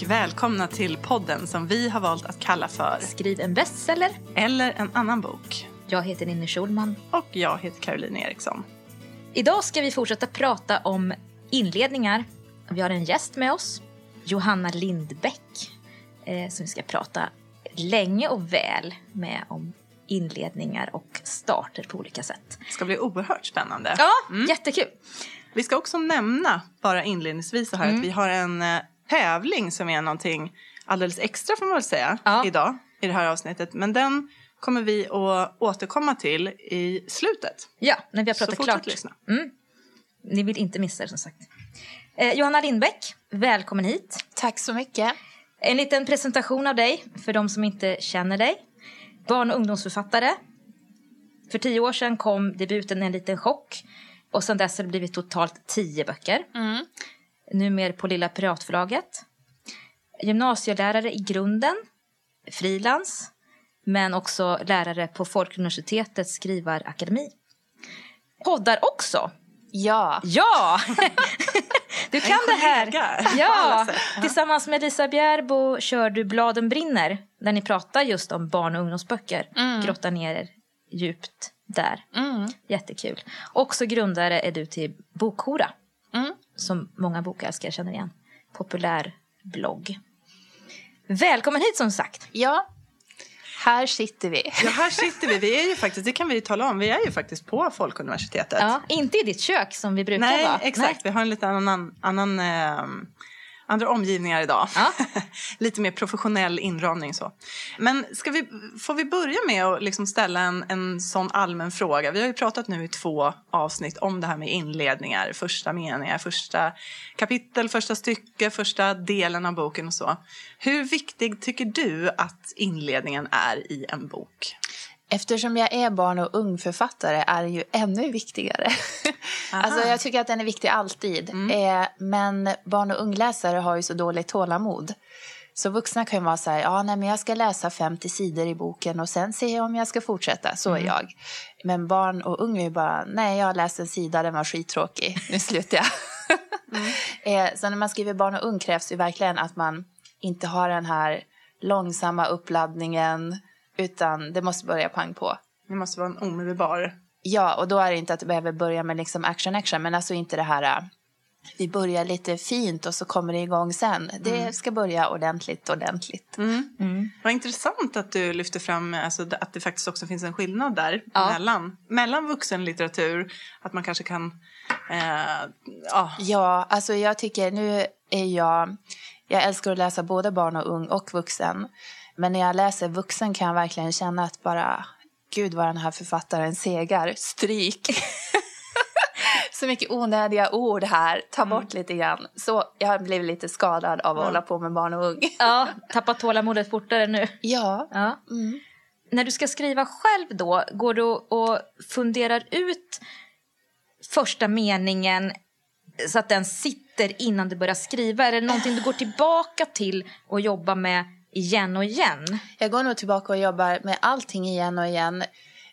Och välkomna till podden som vi har valt att kalla för Skriv en bestseller. Eller en annan bok. Jag heter Ninni Schulman. Och jag heter Caroline Eriksson. Idag ska vi fortsätta prata om inledningar. Vi har en gäst med oss, Johanna Lindbäck, eh, som vi ska prata länge och väl med om inledningar och starter på olika sätt. Det ska bli oerhört spännande. Ja, jättekul. Vi ska också nämna, bara inledningsvis så här, att vi har en eh, tävling som är någonting alldeles extra får man väl säga Ja. idag i det här avsnittet. Men den kommer vi att återkomma till i slutet. Ja, när vi har Så pratat fortsätt klart. lyssna. Ni vill inte missa det som sagt. Eh, Johanna Lindbäck, välkommen hit. Tack så mycket. En liten presentation av dig för de som inte känner dig. Barn och ungdomsförfattare. För tio år sedan kom debuten En liten chock. Och sedan dess har det blivit totalt tio böcker. Mm. Numera på Lilla Piratförlaget. Gymnasielärare i grunden. Frilans. Men också lärare på Folkuniversitetets skrivarakademi. Poddar också. Ja, Ja! Du kan det här. Ja, tillsammans med Lisa Bjärbo kör du Bladen brinner. Där ni pratar just om barn och ungdomsböcker. Grottar ner er djupt där. mm. Jättekul. Också grundare är du till Bokhora. Som många bokälskare känner igen. Populär blogg. Välkommen hit som sagt. ja. Här sitter vi. Ja, här sitter vi. Vi är ju faktiskt, det kan vi ju tala om, vi är ju faktiskt på Folkuniversitetet. Ja, inte i ditt kök som vi brukar Nej, vara. exakt. Vi har en lite annan, annan eh, andra omgivningar idag. Ja. lite mer professionell inramning så. Men ska vi, får vi börja med att liksom ställa en, en sån allmän fråga? Vi har ju pratat nu i två avsnitt om det här med inledningar, första meningar, första kapitel, första stycke, första delen av boken och så. Hur viktig tycker du att inledningen är i en bok? Eftersom jag är barn och ungförfattare är den ju ännu viktigare. alltså jag tycker att den är viktig alltid. Eh, men barn och ungläsare har ju så dåligt tålamod. Så vuxna kan ju vara så här, ja nej men jag ska läsa 50 sidor i boken och sen se om jag ska fortsätta. Så är jag. Men barn och unga är bara, nej jag har läst en sida, den var skittråkig, nu slutar jag. eh, så när man skriver barn och ung krävs ju verkligen att man inte har den här långsamma uppladdningen utan det måste börja pang på. Det måste vara en omedelbar... Ja, och då är det inte att det behöver börja med liksom action action, men alltså inte det här äh, vi börjar lite fint och så kommer det igång sen. Det ska börja ordentligt, ordentligt. Vad intressant att du lyfter fram alltså, att det faktiskt också finns en skillnad där Ja. mellan, mellan vuxenlitteratur, att man kanske kan... Eh, ja, Ja, alltså jag tycker nu är jag, jag älskar att läsa både barn och ung och vuxen. Men när jag läser vuxen kan jag verkligen känna att bara, gud vad den här författaren segar, stryk. Så mycket onödiga ord här, ta bort lite grann. Så jag har blivit lite skadad av att hålla på med barn och ung. Ja, tappa tålamodet fortare nu. Ja, Ja. Mm. När du ska skriva själv då, går du och funderar ut första meningen så att den sitter innan du börjar skriva? Är det någonting du går tillbaka till och jobbar med igen och igen? Jag går nog tillbaka och jobbar med allting igen och igen.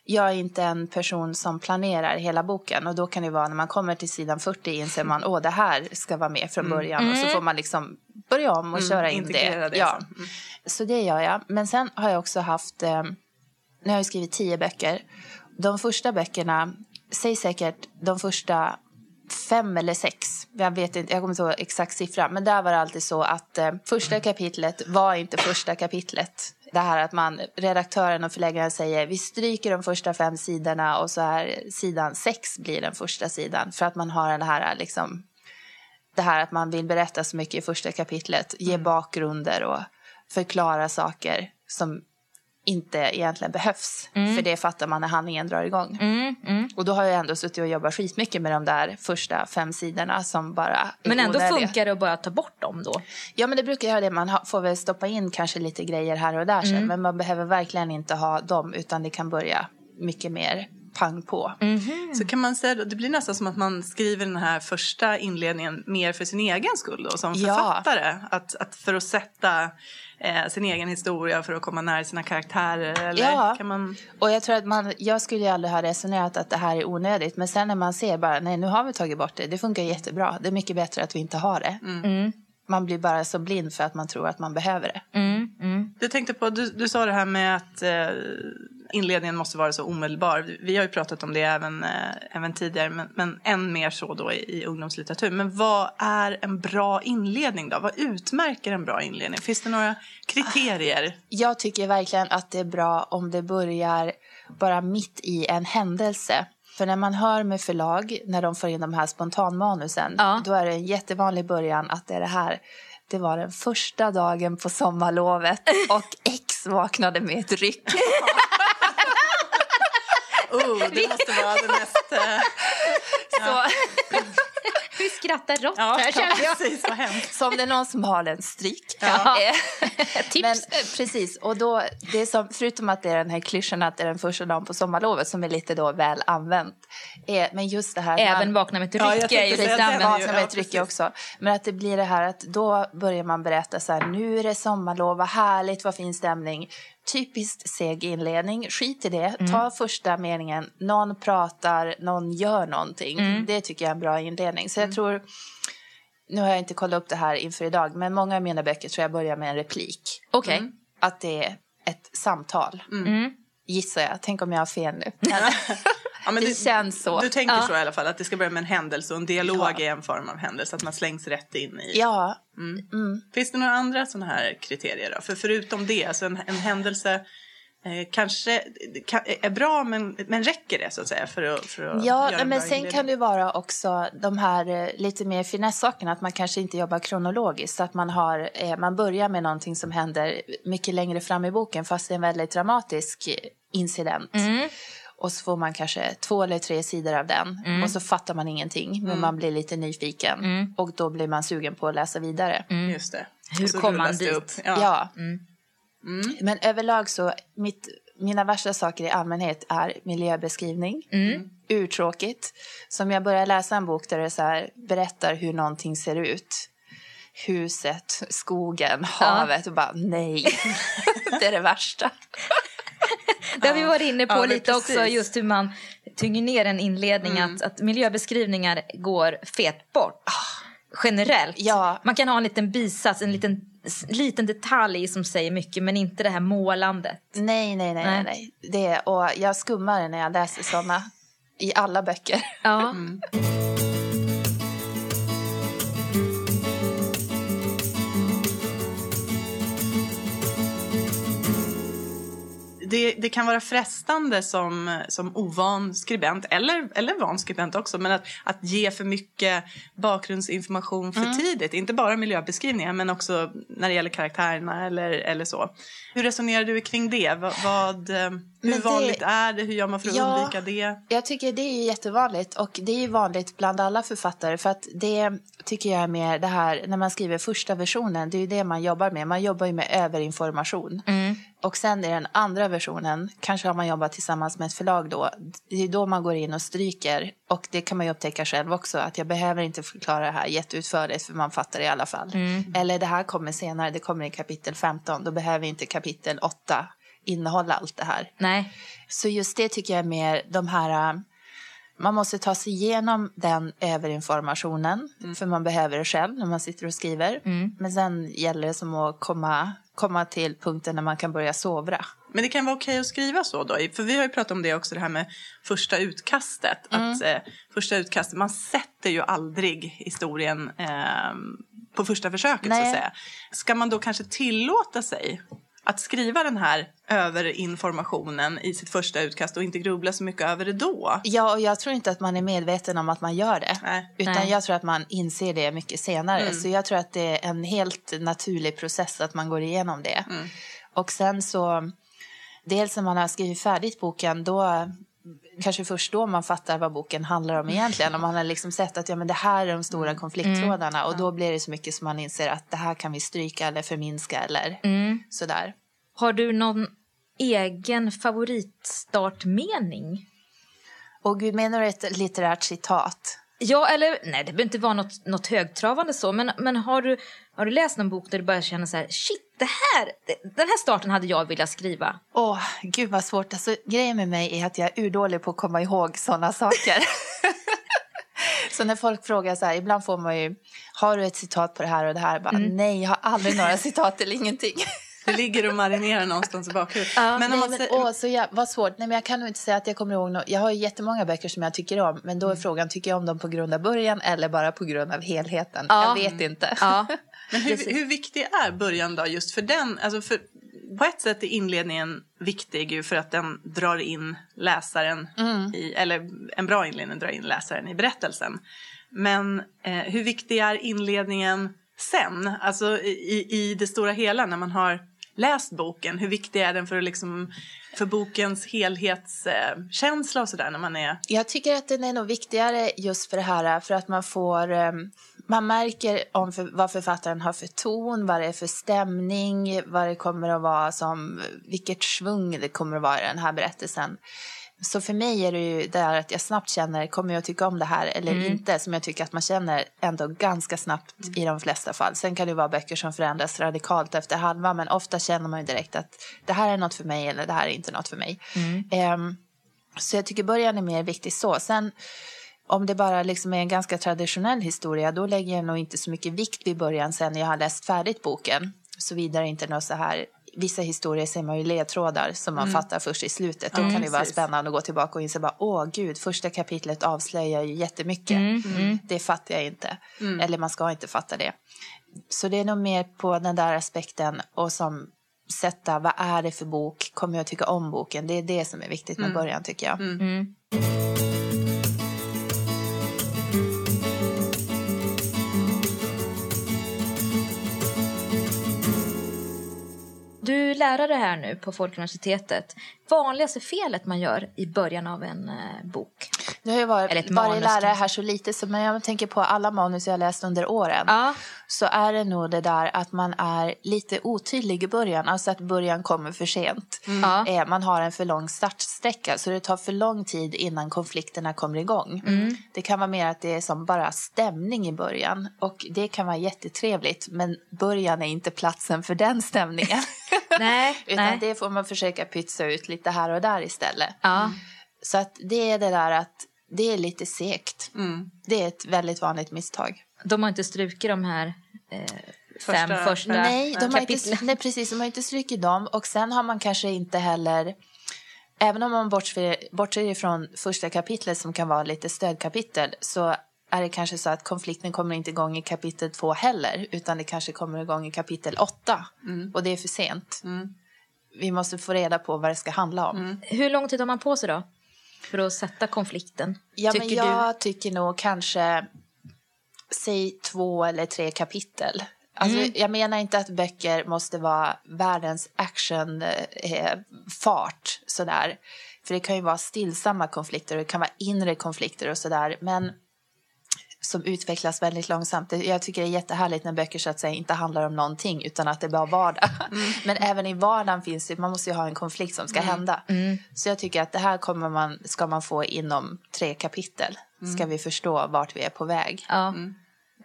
Jag är inte en person som planerar hela boken och då kan det vara när man kommer till sidan 40 inser man åh det här ska vara med från början och så får man liksom börja om och köra in det. det ja. Mm. Så det gör jag. Men sen har jag också haft, eh, nu har jag skrivit tio böcker. De första böckerna, säg säkert de första fem eller sex. Jag vet inte, jag kommer inte ihåg exakt siffra. Men där var det alltid så att eh, första kapitlet var inte första kapitlet. Det här att man, redaktören och förläggaren säger vi stryker de första fem sidorna och så är sidan sex blir den första sidan. För att man har den här liksom, det här att man vill berätta så mycket i första kapitlet. Ge bakgrunder och förklara saker som inte egentligen behövs. För det fattar man när handlingen drar igång. Mm, mm. Och då har jag ändå suttit och jobbat skitmycket med de där första fem sidorna som bara Men ändå onödiga. funkar det att bara ta bort dem då? Ja, men det brukar göra det. Man får väl stoppa in kanske lite grejer här och där sen. Men man behöver verkligen inte ha dem utan det kan börja mycket mer pang på. Så kan man säga, det blir nästan som att man skriver den här första inledningen mer för sin egen skull då, som Ja. författare. Att, att för att sätta eh, sin egen historia, för att komma nära sina karaktärer. Eller Ja. kan man... Och jag tror att man, jag skulle ju aldrig ha resonerat att det här är onödigt. Men sen när man ser bara, nej nu har vi tagit bort det. Det funkar jättebra. Det är mycket bättre att vi inte har det. Mm. man blir bara så blind för att man tror att man behöver det. Mm, mm. Du tänkte på, du, du sa det här med att eh, inledningen måste vara så omedelbar. Vi har ju pratat om det även, eh, även tidigare, men, men än mer så då i, i ungdomslitteratur. Men vad är en bra inledning då? Vad utmärker en bra inledning? Finns det några kriterier? Jag tycker verkligen att det är bra om det börjar bara mitt i en händelse. För när man hör med förlag, när de får in de här spontanmanusen, Ja. då är det en jättevanlig början att det är det här. Det var den första dagen på sommarlovet och X vaknade med ett ryck. Oh, det måste vara det mest... Eh, Så, Vi skrattar rått ja, här känner jag. precis. Vad hemskt. så om det är någon som har en stryk. Ja. Eh, Tips. Men eh, precis, och då, det är som, förutom att det är den här klyschan att det är den första dagen på sommarlovet som är lite då väl använt. Eh, men just det här... Även man- vakna med ett Ja, jag ryck är lite använt. vakna med Ja, ett ryck precis. också. Men att det blir det här att då börjar man berätta så här, nu är det sommarlov, vad härligt, vad fin stämning. Typiskt seg inledning, skit i det. Mm. Ta första meningen, någon pratar, någon gör någonting. Mm. Det tycker jag är en bra inledning. Så jag tror, nu har jag inte kollat upp det här inför idag, men många av mina böcker tror jag börjar med en replik. Okej. Att det är ett samtal, Mm. gissar jag. Tänk om jag har fel nu. Ja, men Det känns så. Du tänker Ja. så i alla fall, att det ska börja med en händelse och en dialog Ja. är en form av händelse, att man slängs rätt in i. Ja, Finns det några andra sådana här kriterier då? För förutom det, alltså en, en händelse eh, kanske kan, är bra men, men räcker det så att säga för att, för att Ja, göra en men sen inledning? kan det vara också de här eh, lite mer finesssakerna, att man kanske inte jobbar kronologiskt. Så att man, har, eh, man börjar med någonting som händer mycket längre fram i boken fast det är en väldigt dramatisk incident. Mm. Och så får man kanske två eller tre sidor av den Mm. och så fattar man ingenting men man blir lite nyfiken Mm. och då blir man sugen på att läsa vidare. Just det. Hur kom man dit? Upp. Ja. Ja. Mm. Men överlag så, mitt, mina värsta saker i allmänhet är miljöbeskrivning. Mm. Urtråkigt. Så om jag börjar läsa en bok där det så här, berättar hur någonting ser ut. Huset, skogen, havet och bara nej. det är det värsta. Det har vi varit inne på Ja, lite också, precis. just hur man tynger ner en inledning, att, att miljöbeskrivningar går fet bort. Generellt. Ja. Man kan ha en liten bisats, en liten, liten detalj som säger mycket, men inte det här målandet. Nej, nej, nej, nej. nej. Det, och jag skummar när jag läser såna i alla böcker. Ja. Det, det kan vara frestande som, som ovan skribent, eller, eller van skribent också, men att, att ge för mycket bakgrundsinformation för tidigt. Inte bara miljöbeskrivningar, men också när det gäller karaktärerna eller, eller så. Hur resonerar du kring det? Vad, vad, eh, hur det- vanligt är det? Hur gör man för att Ja. undvika det? Jag tycker det är jättevanligt och det är vanligt bland alla författare för att det tycker jag är mer det här när man skriver första versionen, det är ju det man jobbar med. Man jobbar ju med överinformation. Och sen i den andra versionen, kanske har man jobbat tillsammans med ett förlag då, det är då man går in och stryker. Och det kan man ju upptäcka själv också, att jag behöver inte förklara det här jätteutförligt för man fattar det i alla fall. Eller det här kommer senare, det kommer i kapitel 15, då behöver inte kapitel 8 innehålla allt det här. Nej. Så just det tycker jag är mer de här... äh, Man måste ta sig igenom den överinformationen, för man behöver det själv när man sitter och skriver. Men sen gäller det som att komma, komma till punkten när man kan börja sovra. Men det kan vara okej att skriva så då? För vi har ju pratat om det också, det här med första utkastet. Att eh, första utkastet, man sätter ju aldrig historien eh, på första försöket så Nej. att säga. Ska man då kanske tillåta sig att skriva den här överinformationen i sitt första utkast och inte grubbla så mycket över det då? Ja, och jag tror inte att man är medveten om att man gör det. Nej. Utan Nej. jag tror att man inser det mycket senare. Så jag tror att det är en helt naturlig process att man går igenom det. Och sen så, dels när man har skrivit färdigt boken, då kanske först då man fattar vad boken handlar om egentligen. Om man har liksom sett att ja, men det här är de stora konflikttrådarna. Och då blir det så mycket som man inser att det här kan vi stryka eller förminska eller sådär. Har du någon egen favoritstartmening? Och gud, menar du ett litterärt citat? Ja, eller nej, det behöver inte vara något, något högtravande så, men, men har, du, har du läst någon bok där du börjar känna så här, shit, det här, den här starten hade jag velat skriva? Åh, gud vad svårt. Alltså, grejen med mig är att jag är urdålig på att komma ihåg sådana saker. Så när folk frågar så här, ibland får man ju, har du ett citat på det här och det här? Bara, Nej, jag har aldrig några citat eller ingenting. Det ligger och marinerar någonstans i bakhuvudet. men men om man Nej, säger, åh, så jag, vad svårt. Nej, men jag kan nog inte säga att jag kommer ihåg något. Jag har ju jättemånga böcker som jag tycker om. Men då är frågan, tycker jag om dem på grund av början eller bara på grund av helheten? Ja. Jag vet inte. Ja. Men hur, hur viktig är början då just för den? Alltså för, på ett sätt är inledningen viktig ju för att den drar in läsaren i, eller en bra inledning drar in läsaren i berättelsen. Men eh, hur viktig är inledningen sen? Alltså i, i det stora hela när man har läst boken. Hur viktig är den för, liksom, för bokens helhetskänsla och sådär när man är... Jag tycker att den är nog viktigare just för det här för att man får ehm, man märker om för, vad författaren har för ton, vad det är för stämning, vad det kommer att vara som, vilket svung det kommer att vara i den här berättelsen. Så för mig är det ju där att jag snabbt känner, kommer jag tycka om det här eller inte? Som jag tycker att man känner ändå ganska snabbt i de flesta fall. Sen kan det vara böcker som förändras radikalt efter halva, men ofta känner man ju direkt att det här är något för mig eller det här är inte något för mig. Ehm, så jag tycker början är mer viktig så. Sen om det bara liksom är en ganska traditionell historia, då lägger jag nog inte så mycket vikt vid början sen när jag har läst färdigt boken. Såvida det inte är något så här Vissa historier ser man ju ledtrådar som man fattar först i slutet. Då kan det vara spännande att gå tillbaka och inse bara, åh gud, första kapitlet avslöjar ju jättemycket. Det fattar jag inte. Eller man ska inte fatta det. Så det är nog mer på den där aspekten och som sätta, vad är det för bok? Kommer jag tycka om boken? Det är det som är viktigt med början tycker jag. Lärare här nu på Folkuniversitetet. Vanligaste felet man gör i början av en eh, bok? Nu har jag varit, Eller ett varit lärare här så lite, så men jag tänker på alla manus jag läst under åren. Ja. Så är det nog det där att man är lite otydlig i början. Alltså att början kommer för sent. Ja. Eh, Man har en för lång startsträcka så det tar för lång tid innan konflikterna kommer igång. Mm. Det kan vara mer att det är som bara stämning i början. Och det kan vara jättetrevligt men början är inte platsen för den stämningen. Nej, Utan nej. det får man försöka pytsa ut lite här och där istället. Ja. Så att det är det där att det är lite segt. Mm. Det är ett väldigt vanligt misstag. De har inte strukit de här eh, fem Första- första Nej, de har inte, kapitlen. nej, precis. De har inte strukit dem. Och sen har man kanske inte heller... Även om man bortser, bortser ifrån första kapitlet som kan vara lite stödkapitel så är det kanske så att konflikten kommer inte igång i kapitel två heller utan det kanske kommer igång i kapitel åtta. Och det är för sent. Vi måste få reda på vad det ska handla om. Hur lång tid har man på sig då? För att sätta konflikten? Ja, men tycker jag tycker nog kanske, säg två eller tre kapitel. Alltså, Jag menar inte att böcker måste vara världens actionfart sådär. För det kan ju vara stillsamma konflikter och det kan vara inre konflikter och sådär. Men som utvecklas väldigt långsamt. Jag tycker det är jättehärligt när böcker så att säga inte handlar om någonting utan att det är bara vardag. Men även i vardagen finns det, man måste ju ha en konflikt som ska hända. Så jag tycker att det här kommer man, ska man få inom tre kapitel. Ska vi förstå vart vi är på väg. Ja.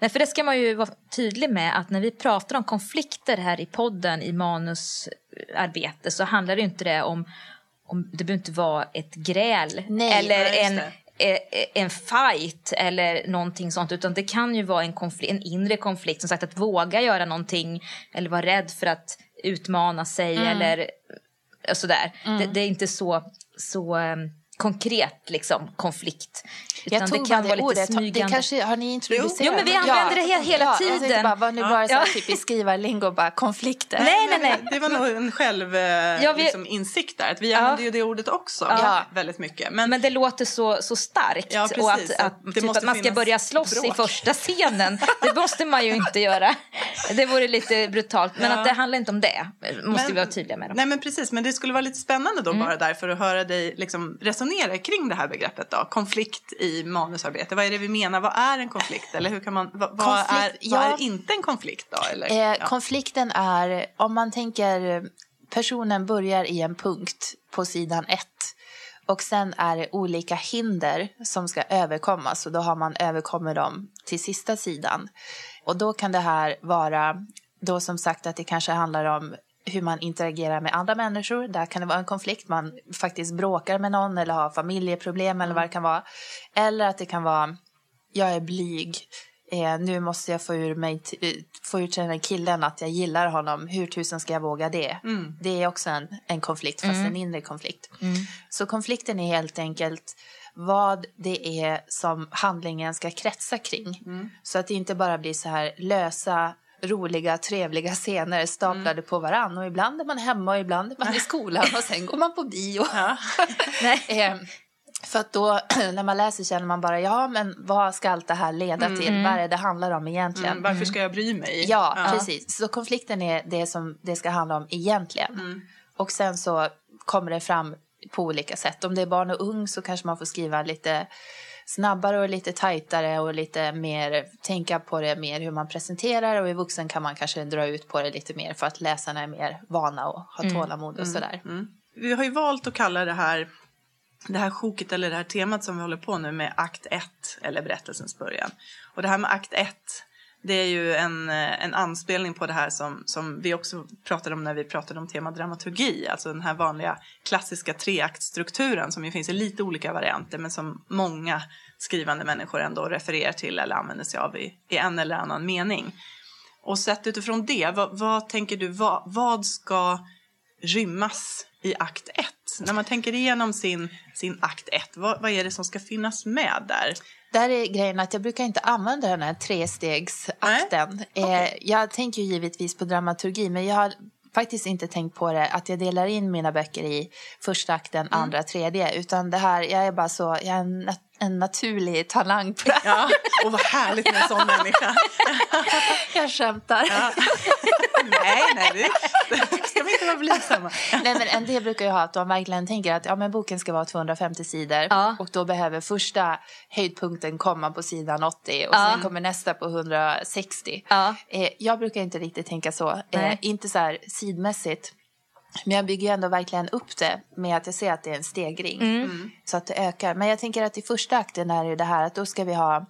Nej, för det ska man ju vara tydlig med att när vi pratar om konflikter här i podden i manusarbete så handlar det inte det om, om det behöver inte vara ett gräl Nej, eller en, en fight eller någonting sånt utan det kan ju vara en, konflikt, en inre konflikt som sagt att våga göra någonting eller vara rädd för att utmana sig Mm. eller eh, sådär. Det, det är inte så, så eh, konkret liksom konflikt. Utan Jag tog det kan bara vara det lite ordet. Det smygande. kanske, har ni introducerat Jo, men vi använder det he- hela ja, Jag tänkte tiden. bara, var nu bara så Ja. typiskt skrivarlingo, bara konflikter. Nej, nej, nej. Det var nog en själv, eh, Ja, vi- liksom, insikt där. Att vi använder ju det ordet också Ja. väldigt mycket. Men, Men det låter så, så starkt. Ja, och precis. att, att, Att det typ måste att man ska börja slåss i bråk. första scenen. Det måste man ju inte göra. Det vore lite brutalt. Men Ja. att det handlar inte om det. Måste Men- vi vara tydliga med. Dem. Nej men precis, men det skulle vara lite spännande då Mm. bara därför att höra dig liksom resonera kring det här begreppet då. Konflikt i manusarbete. Vad är det vi menar? Vad är en konflikt? Eller hur kan man, vad, vad, är, Konflikt, vad ja. är inte en konflikt då? Eller? Eh, ja. Konflikten är, om man tänker, personen börjar i en punkt på sidan ett. Och sen är det olika hinder som ska överkommas och då har man överkommit dem till sista sidan. Och då kan det här vara, då som sagt att det kanske handlar om hur man interagerar med andra människor. Där kan det vara en konflikt, man faktiskt bråkar med någon eller har familjeproblem eller vad det kan vara. Eller att det kan vara jag är blyg. Eh, nu måste jag få ur, mig eh, få till den här killen att jag gillar honom. Hur tusen ska jag våga det? Mm. Det är också en, en konflikt, fast en inre konflikt. Så konflikten är helt enkelt vad det är som handlingen ska kretsa kring. Så att det inte bara blir så här lösa, roliga, trevliga scener staplade på varann. Och ibland är man hemma och ibland är man i skolan och sen går man på bio. Ja. Eh, för att då när man läser känner man bara, ja men vad ska allt det här leda till? Vad är det det handlar om egentligen? Mm, varför ska jag bry mig? Ja, precis. Så konflikten är det som det ska handla om egentligen. Och sen så kommer det fram på olika sätt. Om det är barn och ung så kanske man får skriva lite snabbare och lite tajtare och lite mer tänka på det mer hur man presenterar och i vuxen kan man kanske dra ut på det lite mer för att läsarna är mer vana och har tålamod och sådär. Vi har ju valt att kalla det här det här sjoket eller det här temat som vi håller på nu med akt 1 eller berättelsens början. Och det här med akt 1 det är ju en, eh, en anspelning på det här som, som vi också pratade om när vi pratade om tema dramaturgi. Alltså den här vanliga klassiska treaktstrukturen som ju finns i lite olika varianter men som många skrivande människor ändå refererar till eller använder sig av i, i en eller annan mening. Och sett utifrån det, vad, vad tänker du, vad, vad ska rymmas i akt 1? När man tänker igenom sin, sin akt 1, vad, vad är det som ska finnas med där? Där är grejen att jag brukar inte använda den här trestegsakten. Eh, jag tänker ju givetvis på dramaturgi, men jag har faktiskt inte tänkt på det att jag delar in mina böcker i första akten, andra, tredje. Utan det här, jag är bara så, jag är en, en naturlig talang på det här. Ja, och vad härligt med en sån människa. Jag skämtar. Ja. Nej, nej, det ska vi inte vara blygsamma. Nej, men en del brukar ju ha att de verkligen tänker att ja, men boken ska vara 250 sidor Ja. och då behöver första höjdpunkten komma på sidan 80 och Ja. sen kommer nästa på 160. Ja. Eh, jag brukar inte riktigt tänka så, eh, Nej. inte så här sidmässigt. Men jag bygger ju ändå verkligen upp det med att jag ser att det är en stegring. Mm. Så att det ökar. Men jag tänker att i första akten är det det här att då ska vi ha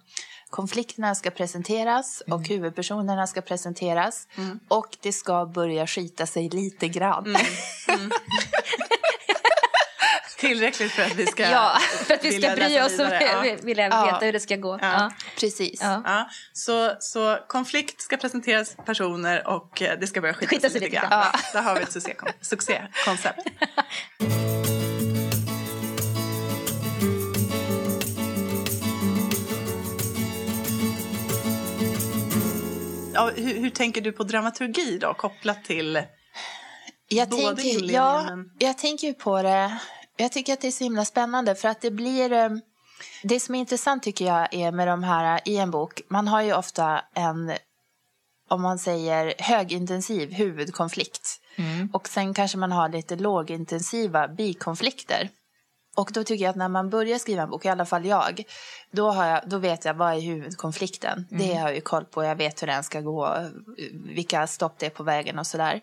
konflikterna ska presenteras och Mm. huvudpersonerna ska presenteras. Och det ska börja skita sig lite grann. Tillräckligt för att vi ska Ja, för att vi ska bry oss och. Ja. vilja Ja. veta hur det ska gå. Ja. Precis. Ja. Ja, så, så konflikt ska presenteras personer och eh, det ska börja skita, Skita sig lite lite grann. Ja, där har vi ett succékon- succékoncept. Ja, hur, hur tänker du på dramaturgi då, kopplat till... Jag Både tänker, inledningen, ja, jag tänker ju på det. Jag tycker att det är så himla spännande för att det blir... eh, Det som är intressant tycker jag är med de här i en bok, man har ju ofta en, om man säger högintensiv huvudkonflikt. Och sen kanske man har lite lågintensiva bikonflikter. Och då tycker jag att när man börjar skriva en bok, i alla fall jag, då, har jag, då vet jag vad är huvudkonflikten. Det har jag ju koll på, jag vet hur den ska gå, vilka stopp det är på vägen och sådär.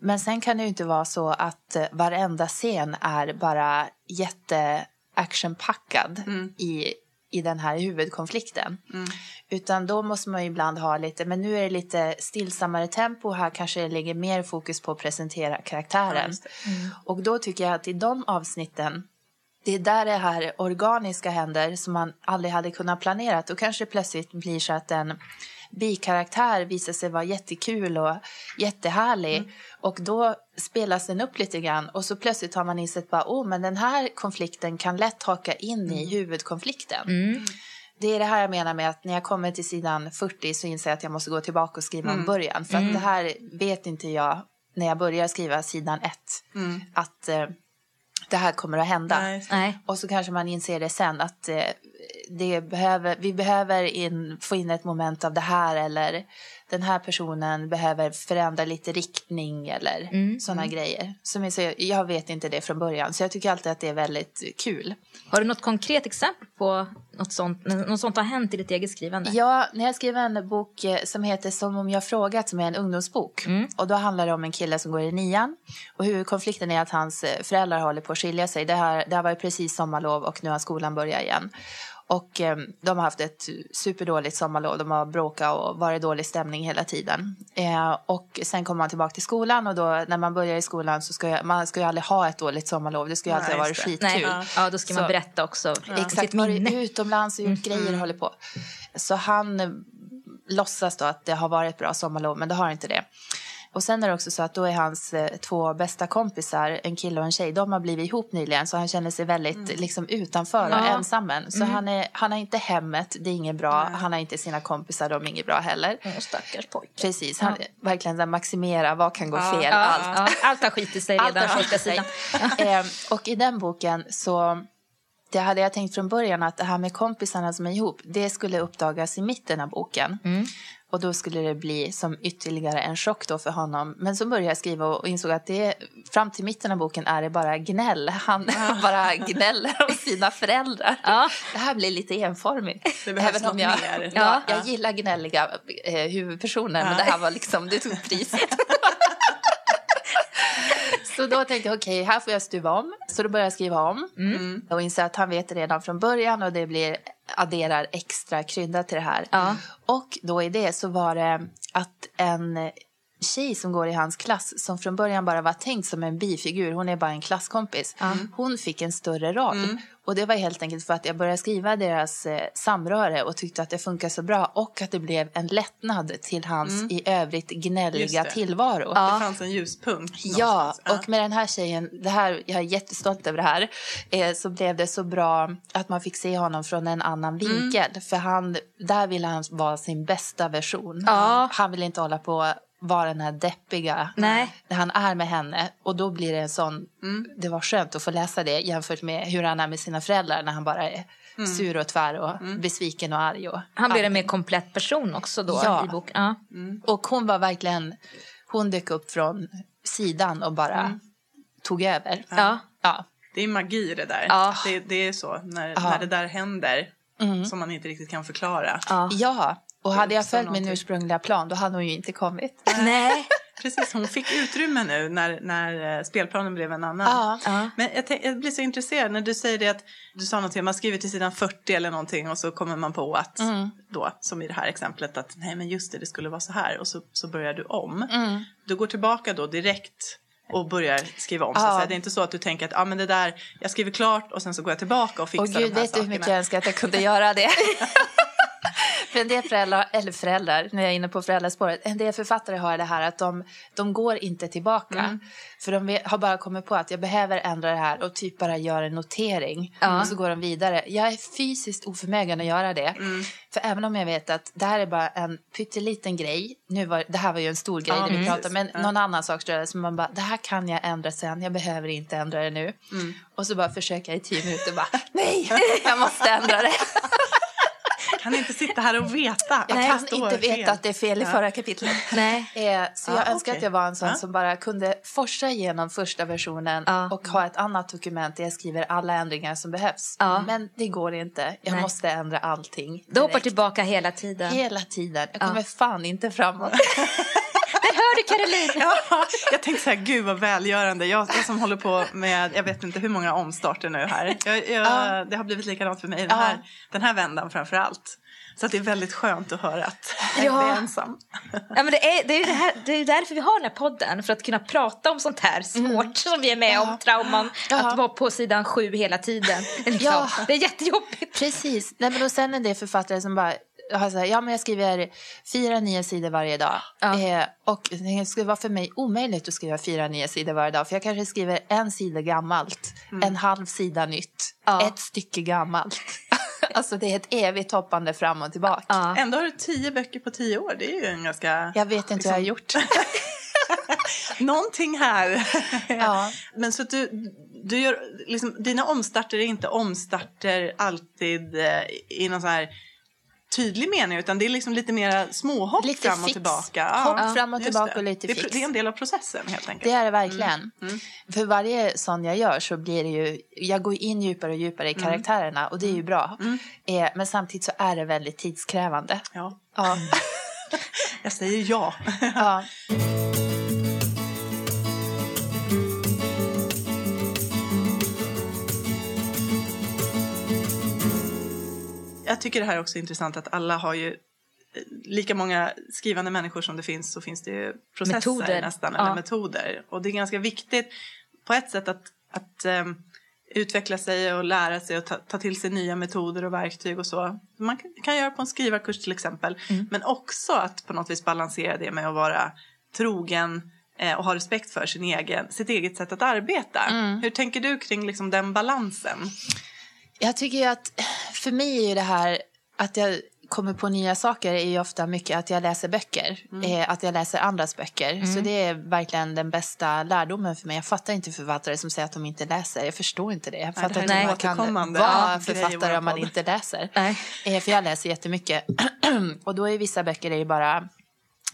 Men sen kan det ju inte vara så att eh, varenda scen är bara jätte actionpackad i, i den här huvudkonflikten. Utan då måste man ju ibland ha lite, men nu är det lite stillsammare tempo. Här kanske det ligger mer fokus på att presentera Ja, karaktären. just det. Och då tycker jag att i de avsnitten, det är där det här organiska händer som man aldrig hade kunnat planera. Då kanske det plötsligt blir så att en bikaraktär visar sig vara jättekul och jättehärlig. Och då spelas den upp lite grann och så plötsligt har man insett bara, oh, men den här konflikten kan lätt haka in i huvudkonflikten. Det är det här jag menar med att när jag kommer till sidan 40 så inser jag att jag måste gå tillbaka och skriva om början. För att det här vet inte jag när jag börjar skriva sidan 1. Att eh, det här kommer att hända. Nej. Nej. Och så kanske man inser det sen att eh, det behöver, vi behöver in, få in ett moment av det här eller den här personen behöver förändra lite riktning eller sådana grejer. Som jag, säger, jag vet inte det från början så jag tycker alltid att det är väldigt kul. Har du något konkret exempel på något sånt, något sånt har hänt i ditt eget skrivande? Ja, när jag skrev en bok eh, som heter Som om jag frågat som är en ungdomsbok. Och då handlar det om en kille som går i nian. Och huvudkonflikten är att hans eh, föräldrar håller på att skilja sig. Det, här, det har varit precis sommarlov och nu har skolan börjat igen. Och eh, de har haft ett superdåligt sommarlov. De har bråkat och varit dålig stämning hela tiden. Eh, och sen kommer man tillbaka till skolan och då när man börjar i skolan så ska jag, man ska ju aldrig ha ett dåligt sommarlov. Det ska ju alltid ha varit skitkul. Nej, ja. ja, då ska man Så- berätta också om Exakt, varit utomlands och gjort grejer och håller på. Så han eh, låtsas då att det har varit ett bra sommarlov, men det har inte det. Och sen är det också så att då är hans eh, två bästa kompisar, en kille och en tjej, de har blivit ihop nyligen så han känner sig väldigt liksom utanför och Ja. ensam än. Så han, är, han har inte hemmet, det är inget bra. Han har inte sina kompisar, de är inget bra heller. Åh, stackars pojke. Precis, han verkligen så här maximera vad kan gå Ja. fel. Ja, Allt. ja, allt har skitit sig Allt redan har första skitit sig. sidan. eh, och i den boken så det hade jag tänkt från början att det här med kompisarna som är ihop, det skulle uppdagas i mitten av boken. Och då skulle det bli som ytterligare en chock då för honom. Men så började jag skriva och insåg att det, fram till mitten av boken är det bara gnäll. Han bara gnäller om sina föräldrar. Ja. Det här blir lite enformigt. Det behövs Även om jag, mer. Ja, Ja. jag gillar gnälliga eh, huvudpersoner, men det här var liksom, det tog priset. Så då tänkte jag okej, här får jag stuva om. Så då började jag skriva om Mm. och inser att han vet redan från början och det blir adderar extra krydda till det här. Ja. Och då i det så var det att en tjej som går i hans klass som från början bara var tänkt som en bifigur, hon är bara en klasskompis. Hon fick en större roll. Mm. Och det var helt enkelt för att jag började skriva deras eh, samröre och tyckte att det funkar så bra och att det blev en lättnad till hans i övrigt gnälliga tillvaro. Det fanns en ljuspunkt Ja, någonstans. och med den här tjejen, det här, jag är jättestolt över det här, eh, så blev det så bra att man fick se honom från en annan vinkel. För han, där ville han vara sin bästa version. Ja. Han vill inte hålla på vara den här deppiga Nej. när han är med henne. Och då blir det en sån, det var skönt att få läsa det jämfört med hur han är med sina föräldrar när han bara är sur och tvär och besviken och arg. Och Han blir en mer komplett person också då Ja. i boken. Ja. och hon var verkligen, hon dök upp från sidan och bara tog över. Ja. Ja. Det är magi det där. Ja. Det, det är så när, Ja. när det där händer som man inte riktigt kan förklara. Ja. Och hade jag följt min ursprungliga plan då hade hon ju inte kommit. Nej. Precis, hon fick utrymme nu när, när eh, spelplanen blev en annan. Ja. Ja. Men jag, tänk, jag blir så intresserad när du säger det att du sa någonting, man skriver till sidan 40 eller någonting och så kommer man på att då, som i det här exemplet, att nej men just det, det skulle vara så här och så, så börjar du om. Du går tillbaka då direkt och börjar skriva om. Så Ja. säga. Det är inte så att du tänker att ah, men det där, jag skriver klart och sen så går jag tillbaka och fixar Och gud, de här vet du hur sakerna. mycket jag önskar att jag kunde göra det? För en del föräldrar, eller föräldrar, när jag är inne på föräldraspåret, en del författare har det här att de, de går inte tillbaka. För de har bara kommit på att jag behöver ändra det här och typ bara gör en notering. Och så går de vidare. Jag är fysiskt oförmögen att göra det. För även om jag vet att det här är bara en pytteliten grej. Nu var, det här var ju en stor grej det vi pratade men någon annan sak som man bara, det här kan jag ändra sen, jag behöver inte ändra det nu. Och så bara försöka i tio minuter bara, nej, jag måste ändra det. kan inte sitta här och veta. Jag att kan står inte veta fel. att det är fel i förra kapitlet. Nej. Eh, så jag Ja, önskar att jag var en sån Ja. som bara kunde forsa igenom första versionen Ja. och ha ett annat dokument där jag skriver alla ändringar som behövs. Ja. Men det går inte. Jag Nej. måste ändra allting. Du hoppar tillbaka hela tiden. Hela tiden. Jag kommer fan inte framåt. Hör du Caroline! Ja, jag tänkte så här, gud vad välgörande. Jag, jag som håller på med, jag vet inte hur många omstarter nu här. Jag, jag, Ja. Det har blivit likadant för mig den här, Ja. den här vändan framför allt. Så att det är väldigt skönt att höra att jag Ja. inte är ensam. Ja, men det, är, det, är ju det, här, det är därför vi har den här podden, för att kunna prata om sånt här svårt som vi är med om, trauman, Ja. att vara på sidan sju hela tiden. Liksom. Ja. Det är jättejobbigt. Precis. Nej, men och sen är det författare som bara har så här, ja men jag skriver fyra nya sidor varje dag. Ja. Eh, och det skulle vara för mig omöjligt att skriva fyra nya sidor varje dag. För jag kanske skriver en sida gammalt, en halv sida nytt, Ja. ett stycke gammalt. alltså det är ett evigt hoppande fram och tillbaka. Ja. Ändå har du tio böcker på tio år. Det är ju en ganska... Jag vet inte hur jag har gjort. Någonting här. Ja. Men så att du, du gör, liksom, dina omstarter är inte omstarter alltid eh, i någon så här tydlig mening utan det är liksom lite mer småhopp Lite fram och fix. tillbaka. Hopp fram och tillbaka det. och lite fix. Det är en del av processen helt enkelt. Det är det verkligen. För varje sån jag gör så blir det ju, jag går in djupare och djupare i karaktärerna och det är ju bra. Eh, men samtidigt så är det väldigt tidskrävande. Ja. Ja. Jag säger ja. ja. jag tycker det här är också intressant att alla har ju eh, lika många skrivande människor som det finns så finns det ju processer Metoder. nästan, Ja. eller metoder. Och det är ganska viktigt på ett sätt att, att ehm, utveckla sig och lära sig och ta, ta till sig nya metoder och verktyg och så. Man kan, kan göra på en skrivarkurs till exempel. Mm. Men också att på något vis balansera det med att vara trogen eh, och ha respekt för sin egen, sitt eget sätt att arbeta. Mm. Hur tänker du kring liksom den balansen? Jag tycker att för mig är det här att jag kommer på nya saker är ju ofta mycket att jag läser böcker. Eh, att jag läser andras böcker. Så det är verkligen den bästa lärdomen för mig. Jag fattar inte författare som säger att de inte läser. Jag förstår inte det. Jag fattar det inte hur man kan vara författare om man inte läser. Nej. Eh, för jag läser jättemycket. och då är vissa böcker är ju bara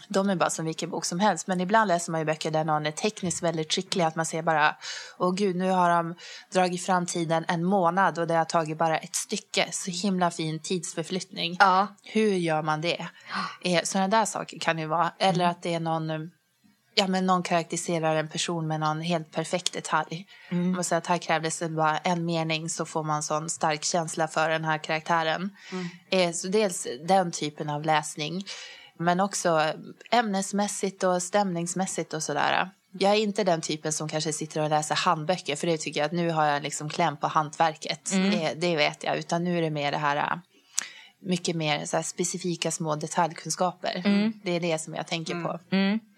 de är bara som vilken bok som helst. Men ibland läser man ju böcker där någon är tekniskt väldigt skicklig. Att man ser bara, åh gud, nu har de dragit fram tiden en månad och det har tagit bara ett stycke. Så himla fin tidsförflyttning. Ja. Hur gör man det? Eh, sådana där saker kan ju vara. Eller att det är någon, ja, men någon karaktäriserar en person med någon helt perfekt detalj. Om man säger att här krävdes det bara en mening så får man sån stark känsla för den här karaktären. Eh, så dels den typen av läsning. Men också ämnesmässigt och stämningsmässigt och sådär. Jag är inte den typen som kanske sitter och läser handböcker för det tycker jag att nu har jag liksom kläm på hantverket. Det, det vet jag. Utan nu är det mer det här äh, mycket mer så här specifika små detaljkunskaper. Det är det som jag tänker på.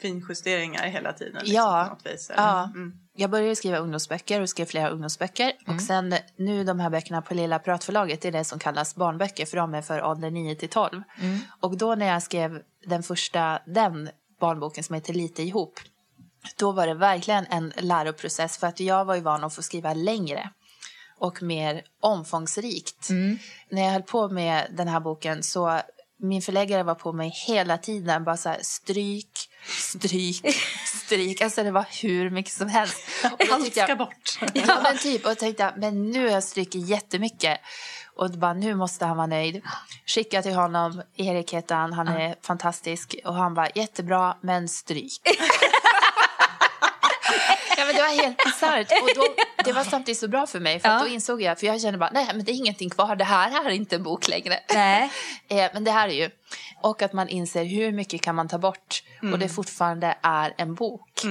Finjusteringar hela tiden liksom, Ja, på något vis? eller? ja. Mm. Jag började skriva ungdomsböcker och skrev flera ungdomsböcker. Och sen nu de här böckerna på Lilla Piratförlaget det är det som kallas barnböcker för de är för ålder 9 till 12. Och då när jag skrev den första, den barnboken som heter Lite ihop. Då var det verkligen en läroprocess för att jag var ju van att få skriva längre och mer omfångsrikt. När jag höll på med den här boken så min förläggare var på mig hela tiden. Bara så här, stryk, stryk, stryk. Alltså det var hur mycket som helst. Och Allt tyckte jag- ska bort. Ja, men typ. Och jag tänkte, men nu har jag strukit jättemycket. Och bara, nu måste han vara nöjd. Skicka till honom, Erik heter han, han är fantastisk. Och han bara, jättebra, men stryk. Ja, men det var helt bisarrt. Och då, det var samtidigt så bra för mig, för att Ja. då insåg jag, för jag kände bara, nej men det är ingenting kvar, det här är inte en bok längre. Nej. Eh, men det här är ju, och att man inser hur mycket kan man ta bort och det fortfarande är en bok.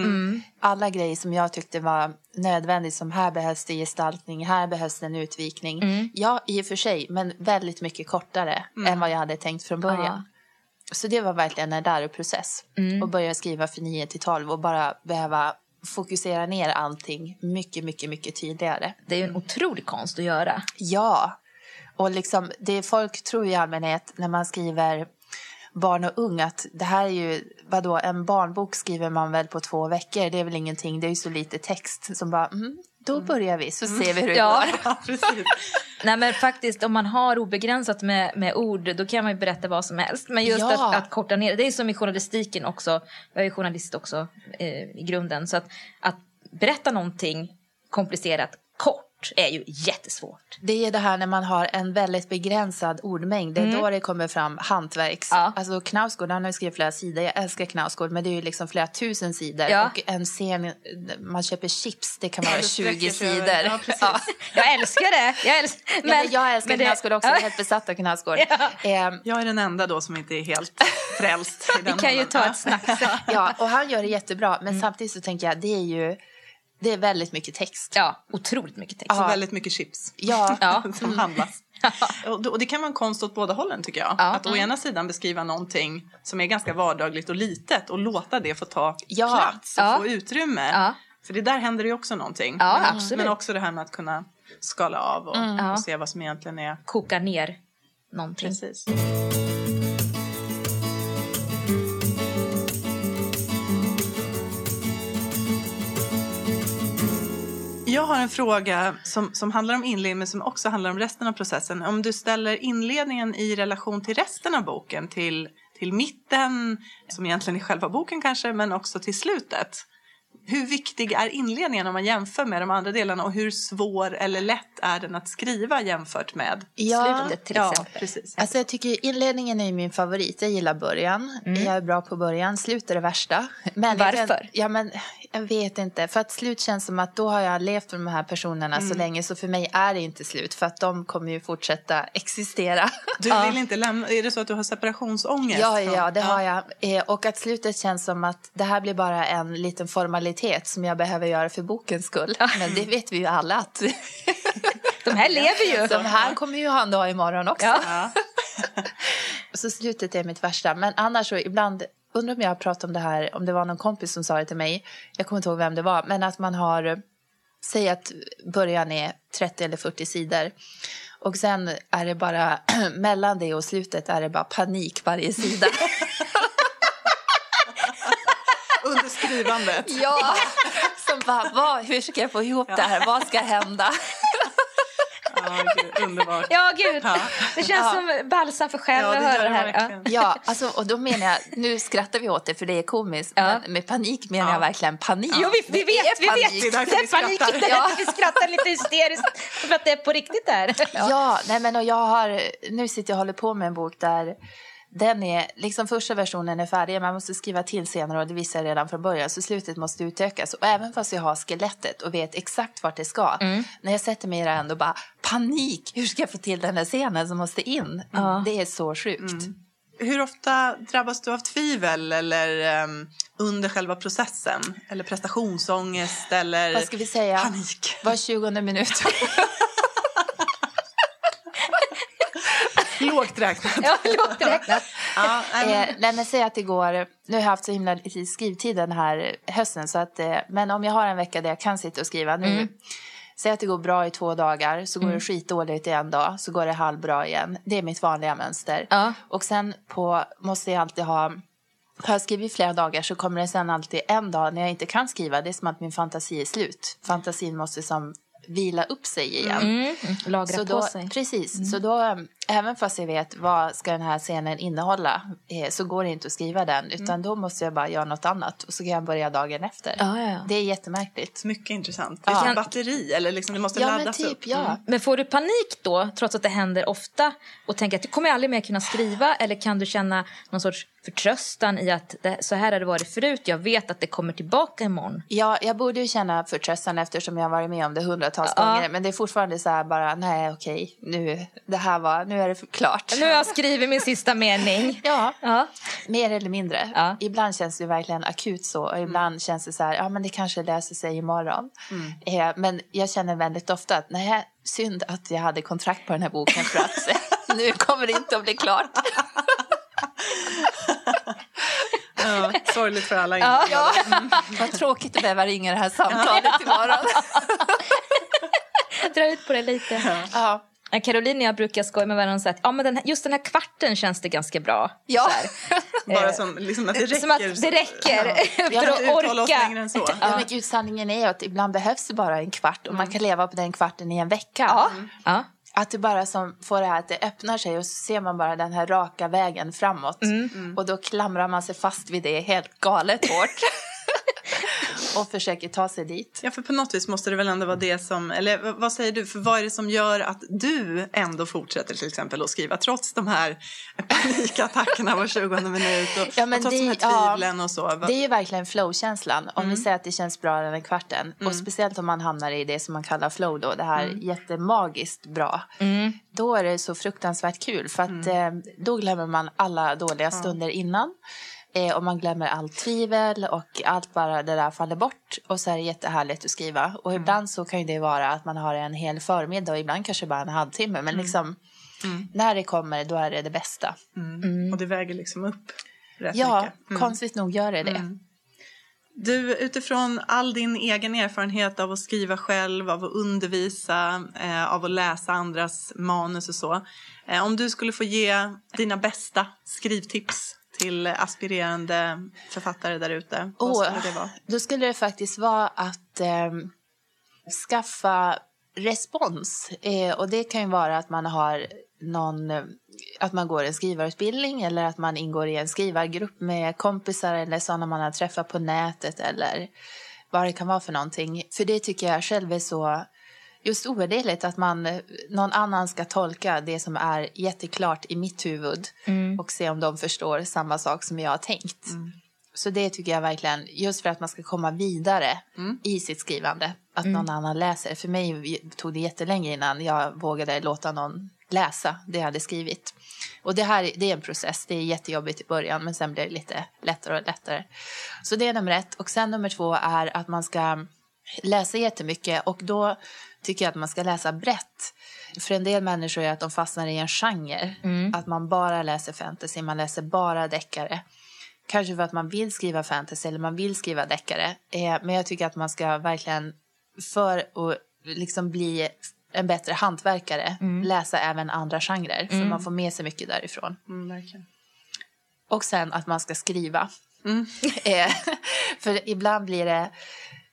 Alla grejer som jag tyckte var nödvändigt, som här behövs det gestaltning, här behövs det en utvikning. Ja, i och för sig, men väldigt mycket kortare än vad jag hade tänkt från början. Så det var verkligen en läroprocess. Och börja skriva för 9 till 12 och bara behöva fokusera ner allting mycket, mycket, mycket tydligare. Det är ju en otrolig konst att göra. Ja, och liksom, det folk tror i allmänhet när man skriver barn och ung att det här är ju, vadå, en barnbok skriver man väl på två veckor, det är väl ingenting, det är ju så lite text som bara, mm, då börjar vi så ser vi hur det Ja. går. Nej men faktiskt om man har obegränsat med, med ord då kan man ju berätta vad som helst. Men just Ja. att, att korta ner, det är som i journalistiken också. Jag är journalist också eh, i grunden. Så att, att berätta någonting komplicerat kort är ju jättesvårt. Det är det här när man har en väldigt begränsad ordmängd. Det är då det kommer fram hantverks... Ja. Alltså Knausgård, han har ju skrivit flera sidor. Jag älskar Knausgård, men det är ju liksom flera tusen sidor. Ja. Och en scen, man köper chips, det kan vara det 20 sträcker sig sidor. ja, precis. Ja. Jag älskar det! Jag, älsk, Men, ja, men jag älskar men det- Knausgård också, jag är helt besatt av Knausgård. Ja. Ehm, Jag är den enda då som inte är helt frälst. i Vi den kan ju rollen. ta ett snack ja, och han gör det jättebra. Mm. Men samtidigt så tänker jag, det är ju det är väldigt mycket text. Ja, otroligt mycket text. Ja. väldigt mycket chips Ja, Ja. som handlas. Och det- och det kan vara en konst åt båda hållen tycker jag. Ja. Att å ena sidan beskriva någonting som är ganska vardagligt och litet och låta det få ta Ja. plats och Ja. få utrymme. Ja. För det där händer ju också någonting. Ja, men, absolut. men också det här med att kunna skala av och, Ja. och se vad som egentligen är Koka ner någonting. precis. Har en fråga som, som handlar om inledningen men som också handlar om resten av processen. Om du ställer inledningen i relation till resten av boken, till, till mitten, som egentligen är själva boken kanske, men också till slutet. Hur viktig är inledningen om man jämför med de andra delarna och hur svår eller lätt är den att skriva jämfört med Ja. Slutet till Ja, exempel. precis. Alltså jag tycker inledningen är min favorit. Jag gillar början. Jag är bra på början. Slut är det värsta. Men jag Varför? ja, men Jag vet inte, för att slut känns som att då har jag levt med de här personerna så länge så för mig är det inte slut för att de kommer ju fortsätta existera. Du vill inte lämna, är det så att du har separationsångest? Ja, ja, det har jag. Eh, Och att slutet känns som att det här blir bara en liten formalitet som jag behöver göra för bokens skull. Men det vet vi ju alla att De här lever ju. de här kommer ju ha en dag imorgon också. Ja. Ja. Så slutet är mitt värsta. Men annars så ibland, undrar om jag har pratat om det här, om det var någon kompis som sa det till mig. Jag kommer inte ihåg vem det var. Men att man har, säg att början är 30 eller 40 sidor. Och sen är det bara, mellan det och slutet är det bara panik varje sida. Under skrivandet. ja, som bara, vad, hur ska jag få ihop det här? Vad ska hända? Ja, gud, underbart. Ja, gud. Ja. Det känns som balsam för själen Ja, att det höra gör det här. Ja. verkligen. Ja, alltså, och då menar jag, nu skrattar vi åt det för det är komiskt, Ja. men med panik menar Ja. jag verkligen panik. Jo, vi, vi Det vet, är vi panik. vet. Det är Det vi är panik. Det därför vi skrattar lite hysteriskt. För att det är på riktigt där. Ja, nej men och jag har, nu sitter jag och håller på med en bok där den är, liksom första versionen är färdig, man måste skriva till senare och det visar jag redan från början, så slutet måste utökas. Och även fast jag har skelettet och vet exakt vart det ska, när jag sätter mig i det ändå bara panik, hur ska jag få till den här scenen som måste in? Ja. Det är så sjukt. Hur ofta drabbas du av tvivel eller ehm, under själva processen? Eller prestationsångest eller Vad ska vi säga? panik? Var 20 minut. Lågt räknat. Ja, lågt räknat. Ja, men- Eh, men säg att det går, nu har jag haft så himla skrivtid den här hösten, så att, eh, men om jag har en vecka där jag kan sitta och skriva nu, Mm. säg att det går bra i två dagar, så går det skitdåligt i en dag, så går det halvbra igen. Det är mitt vanliga mönster. Ja. Och sen på, måste jag alltid ha, har jag skrivit flera dagar så kommer det sen alltid en dag när jag inte kan skriva, det är som att min fantasi är slut. Fantasin måste som vila upp sig igen. Mm. Lagra Så på då, sig. Precis, så då, äm, även fast jag vet vad ska den här scenen innehålla eh, så går det inte att skriva den utan då måste jag bara göra något annat och så kan jag börja dagen efter. Ja, ja, ja. Det är jättemärkligt. Mycket intressant. Det är som batteri, eller liksom, det måste Ja men laddas typ, upp. ja. Men får du panik då, trots att det händer ofta och tänker att du kommer aldrig mer kunna skriva eller kan du känna någon sorts förtröstan i att det, så här har det varit förut, jag vet att det kommer tillbaka imorgon? Ja, jag borde ju känna förtröstan eftersom jag har varit med om det hundratals Ja. gånger men det är fortfarande så här bara, nej okej, nu, det här var, nu är det klart. Nu har jag skrivit min sista mening. Ja, Ja. mer eller mindre. Ja. Ibland känns det verkligen akut så och ibland känns det så här, ja men det kanske löser sig imorgon. Eh, men jag känner väldigt ofta att nej, synd att jag hade kontrakt på den här boken för att nu kommer det inte att bli klart. Ja, sorgligt för alla Ja. inblandade. Vad tråkigt att behöva ringa det här samtalet imorgon. Dra ut på det lite. Ja. Ja, Caroline och jag brukar skoja med varandra och säga att ja, men den här, just den här kvarten känns det ganska bra. Ja. Bara som liksom att det räcker. Som att det räcker Ja. Vi att inte uttala oss längre orka. än så. Ja, men gud, sanningen är ju att ibland behövs det bara en kvart och man kan leva på den kvarten i en vecka. Ja. Ja. Att det bara som får det här att det öppnar sig och så ser man bara den här raka vägen framåt. Och då klamrar man sig fast vid det helt galet hårt. Och försöker ta sig dit. Ja, för på något vis måste det väl ändå vara det som, eller vad säger du, för vad är det som gör att du ändå fortsätter till exempel att skriva trots de här panikattackerna var 20 minut och, Ja, men och trots det- de här ja, tvivlen och så. Det är ju verkligen flow-känslan. Om vi säger att det känns bra den kvarten. Och speciellt om man hamnar i det som man kallar flow då. Det här jättemagiskt bra. Då är det så fruktansvärt kul. För att eh, då glömmer man alla dåliga stunder innan. Eh, och man glömmer allt tvivel och allt bara det där faller bort. Och så är det jättehärligt att skriva. Och ibland så kan ju det vara att man har en hel förmiddag och ibland kanske bara en halvtimme. Men liksom när det kommer då är det det bästa. Och det väger liksom upp rätt Ja, mycket. Mm. konstigt nog gör det det. Du, utifrån all din egen erfarenhet av att skriva själv, av att undervisa, eh, av att läsa andras manus och så. Eh, om du skulle få ge dina bästa skrivtips till aspirerande författare där ute, vad Åh, skulle det vara? Då skulle det faktiskt vara att ehm, skaffa respons. Eh, och det kan ju vara att man har någon, eh, att man går en skrivarutbildning eller att man ingår i en skrivargrupp med kompisar eller sådana man har träffat på nätet eller vad det kan vara för någonting. För det tycker jag själv är så just ovärderligt att man, eh, någon annan ska tolka det som är jätteklart i mitt huvud och se om de förstår samma sak som jag har tänkt. Så det tycker jag verkligen, just för att man ska komma vidare Mm. i sitt skrivande, att någon annan läser. För mig tog det jättelänge innan jag vågade låta någon läsa det jag hade skrivit. Och det här det är en process, det är jättejobbigt i början men sen blir det lite lättare och lättare. Så det är nummer ett. Och sen nummer två är att man ska läsa jättemycket och då tycker jag att man ska läsa brett. För en del människor är att de fastnar i en genre. Att man bara läser fantasy, man läser bara deckare. Kanske för att man vill skriva fantasy eller man vill skriva deckare. Eh, men jag tycker att man ska verkligen, för att liksom bli en bättre hantverkare, läsa även andra genrer. För man får med sig mycket därifrån. Mm. Och sen att man ska skriva. Mm. Eh, för ibland blir det...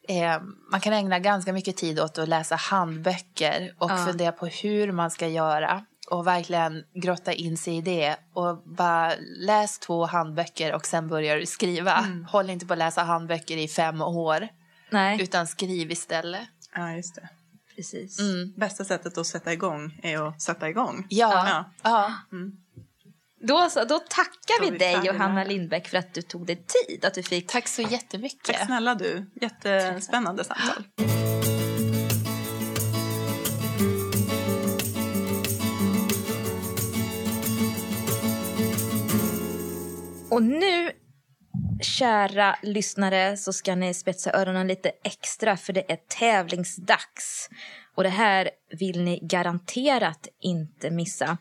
Eh, man kan ägna ganska mycket tid åt att läsa handböcker och Ja. fundera på hur man ska göra och verkligen grotta in sig i det. Och bara läs två handböcker och sen börjar du skriva. Mm. Håll inte på att läsa handböcker i fem år, Nej, utan skriv istället. Ja, just det. precis. Bästa sättet att sätta igång är att sätta igång. Ja, Ja. ja. Då, så, då tackar Då vi vi dig färdiga. Johanna Lindbäck för att du tog dig tid. Att du fick... tack så jättemycket. Tack snälla du. Jättespännande samtal. Och nu, kära lyssnare, så ska ni spetsa öronen lite extra för det är tävlingsdags. Och det här vill ni garanterat inte missa.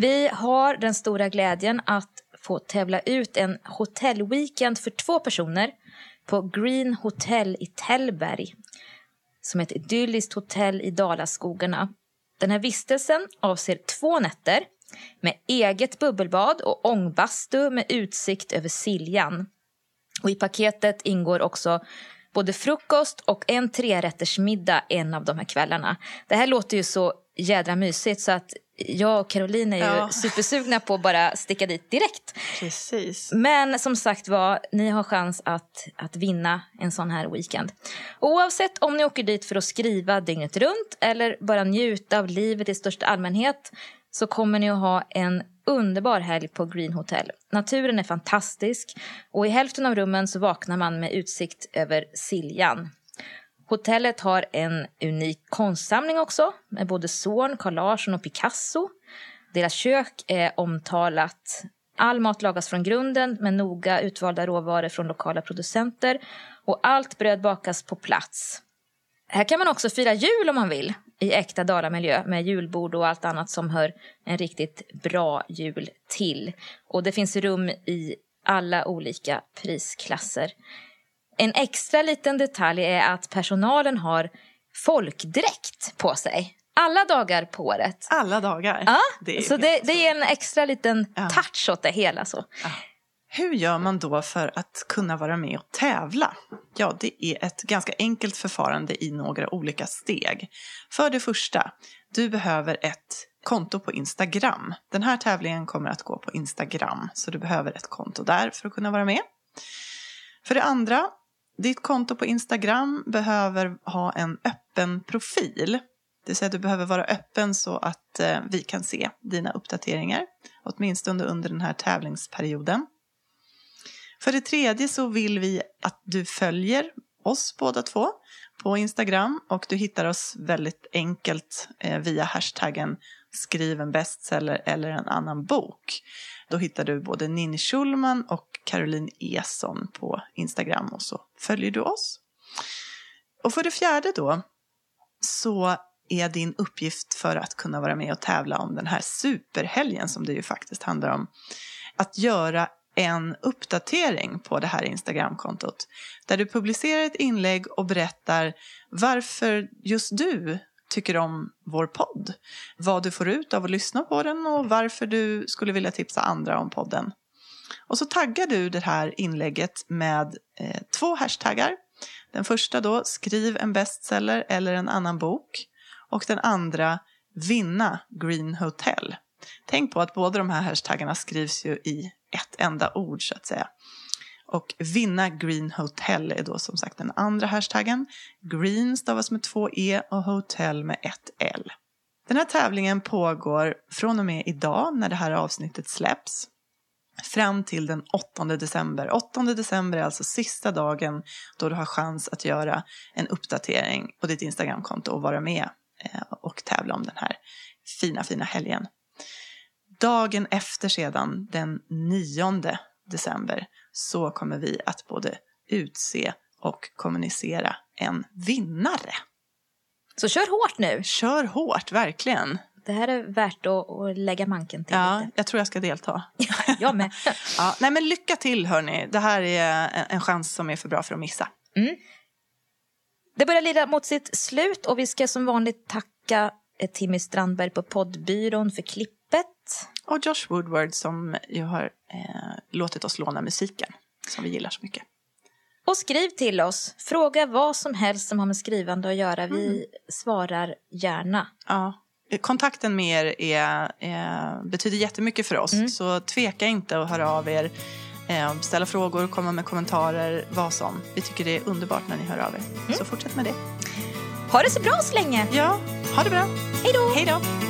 Vi har den stora glädjen att få tävla ut en hotellweekend för två personer på Green Hotel i Tällberg som är ett idylliskt hotell i Dalaskogarna. Den här vistelsen avser två nätter med eget bubbelbad och ångbastu med utsikt över Siljan. Och I paketet ingår också både frukost och en trerättersmiddag en av de här kvällarna. Det här låter ju så jädra mysigt så att jag och Caroline är ju Ja. supersugna på att bara sticka dit direkt. Precis. Men som sagt var, ni har chans att, att vinna en sån här weekend. Oavsett om ni åker dit för att skriva dygnet runt eller bara njuta av livet i största allmänhet så kommer ni att ha en underbar helg på Green Hotel. Naturen är fantastisk och i hälften av rummen så vaknar man med utsikt över Siljan. Hotellet har en unik konstsamling också med både Zorn, Carl Larsson och Picasso. Deras kök är omtalat. All mat lagas från grunden med noga utvalda råvaror från lokala producenter och allt bröd bakas på plats. Här kan man också fira jul om man vill i äkta Dalamiljö med julbord och allt annat som hör en riktigt bra jul till. Och det finns rum i alla olika prisklasser. En extra liten detalj är att personalen har folkdräkt på sig alla dagar på året. Alla dagar. Ja, Det så det, det är en extra liten Ja. touch åt det hela. Så. Hur gör man då för att kunna vara med och tävla? Ja, det är ett ganska enkelt förfarande i några olika steg. För det första, du behöver ett konto på Instagram. Den här tävlingen kommer att gå på Instagram, så du behöver ett konto där för att kunna vara med. För det andra, ditt konto på Instagram behöver ha en öppen profil. Det vill säga att du behöver vara öppen så att eh, vi kan se dina uppdateringar, åtminstone under den här tävlingsperioden. För det tredje så vill vi att du följer oss båda två på Instagram och du hittar oss väldigt enkelt eh, via hashtaggen skriv en bestseller eller en annan bok. Då hittar du både Ninni Schulman och Caroline Eson på Instagram och så följer du oss. Och för det fjärde då så är din uppgift för att kunna vara med och tävla om den här superhelgen som det ju faktiskt handlar om att göra en uppdatering på det här Instagramkontot där du publicerar ett inlägg och berättar varför just du tycker om vår podd, vad du får ut av att lyssna på den och varför du skulle vilja tipsa andra om podden. Och så taggar du det här inlägget med eh, två hashtaggar. Den första då, skriv en bestseller eller en annan bok. Och den andra, vinna Green Hotel. Tänk på att båda de här hashtaggarna skrivs ju i ett enda ord så att säga. Och vinna Green Hotel är då som sagt den andra hashtaggen. Green stavas med två e och Hotel med ett l. Den här tävlingen pågår från och med idag när det här avsnittet släpps. fram till den 8 december. 8 december är alltså sista dagen då du har chans att göra en uppdatering på ditt Instagramkonto och vara med eh, och tävla om den här fina, fina helgen. Dagen efter sedan, den 9 december, så kommer vi att både utse och kommunicera en vinnare. Så kör hårt nu. Kör hårt, verkligen. Det här är värt att, att lägga manken till. Ja, lite. jag tror jag ska delta. Jag med. Ja, nej, men lycka till, hörni. Det här är en, en chans som är för bra för att missa. Det börjar lida mot sitt slut och vi ska som vanligt tacka eh, Timmy Strandberg på poddbyrån för klippet. Och Josh Woodward som ju har eh, låtit oss låna musiken som vi gillar så mycket. Och skriv till oss. Fråga vad som helst som har med skrivande att göra. Vi svarar gärna. Ja. Kontakten med er är, är, betyder jättemycket för oss, så tveka inte att höra av er. Eh, ställa frågor, komma med kommentarer, vad som. Vi tycker det är underbart när ni hör av er. Så fortsätt med det. Ha det så bra så länge. Ja, ha det bra. Hej då! Hej då!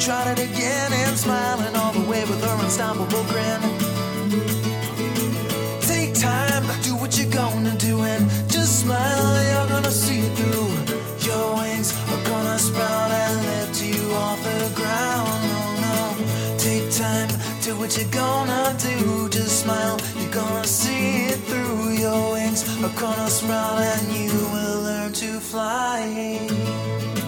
tried it again and smiling all the way with her unstoppable grin. Take time, do what you're gonna do and just smile, you're gonna see it through. Your wings are gonna sprout and lift you off the ground. Oh no, take time, do what you're gonna do. Just smile, you're gonna see it through. Your wings are gonna sprout and you will learn to fly.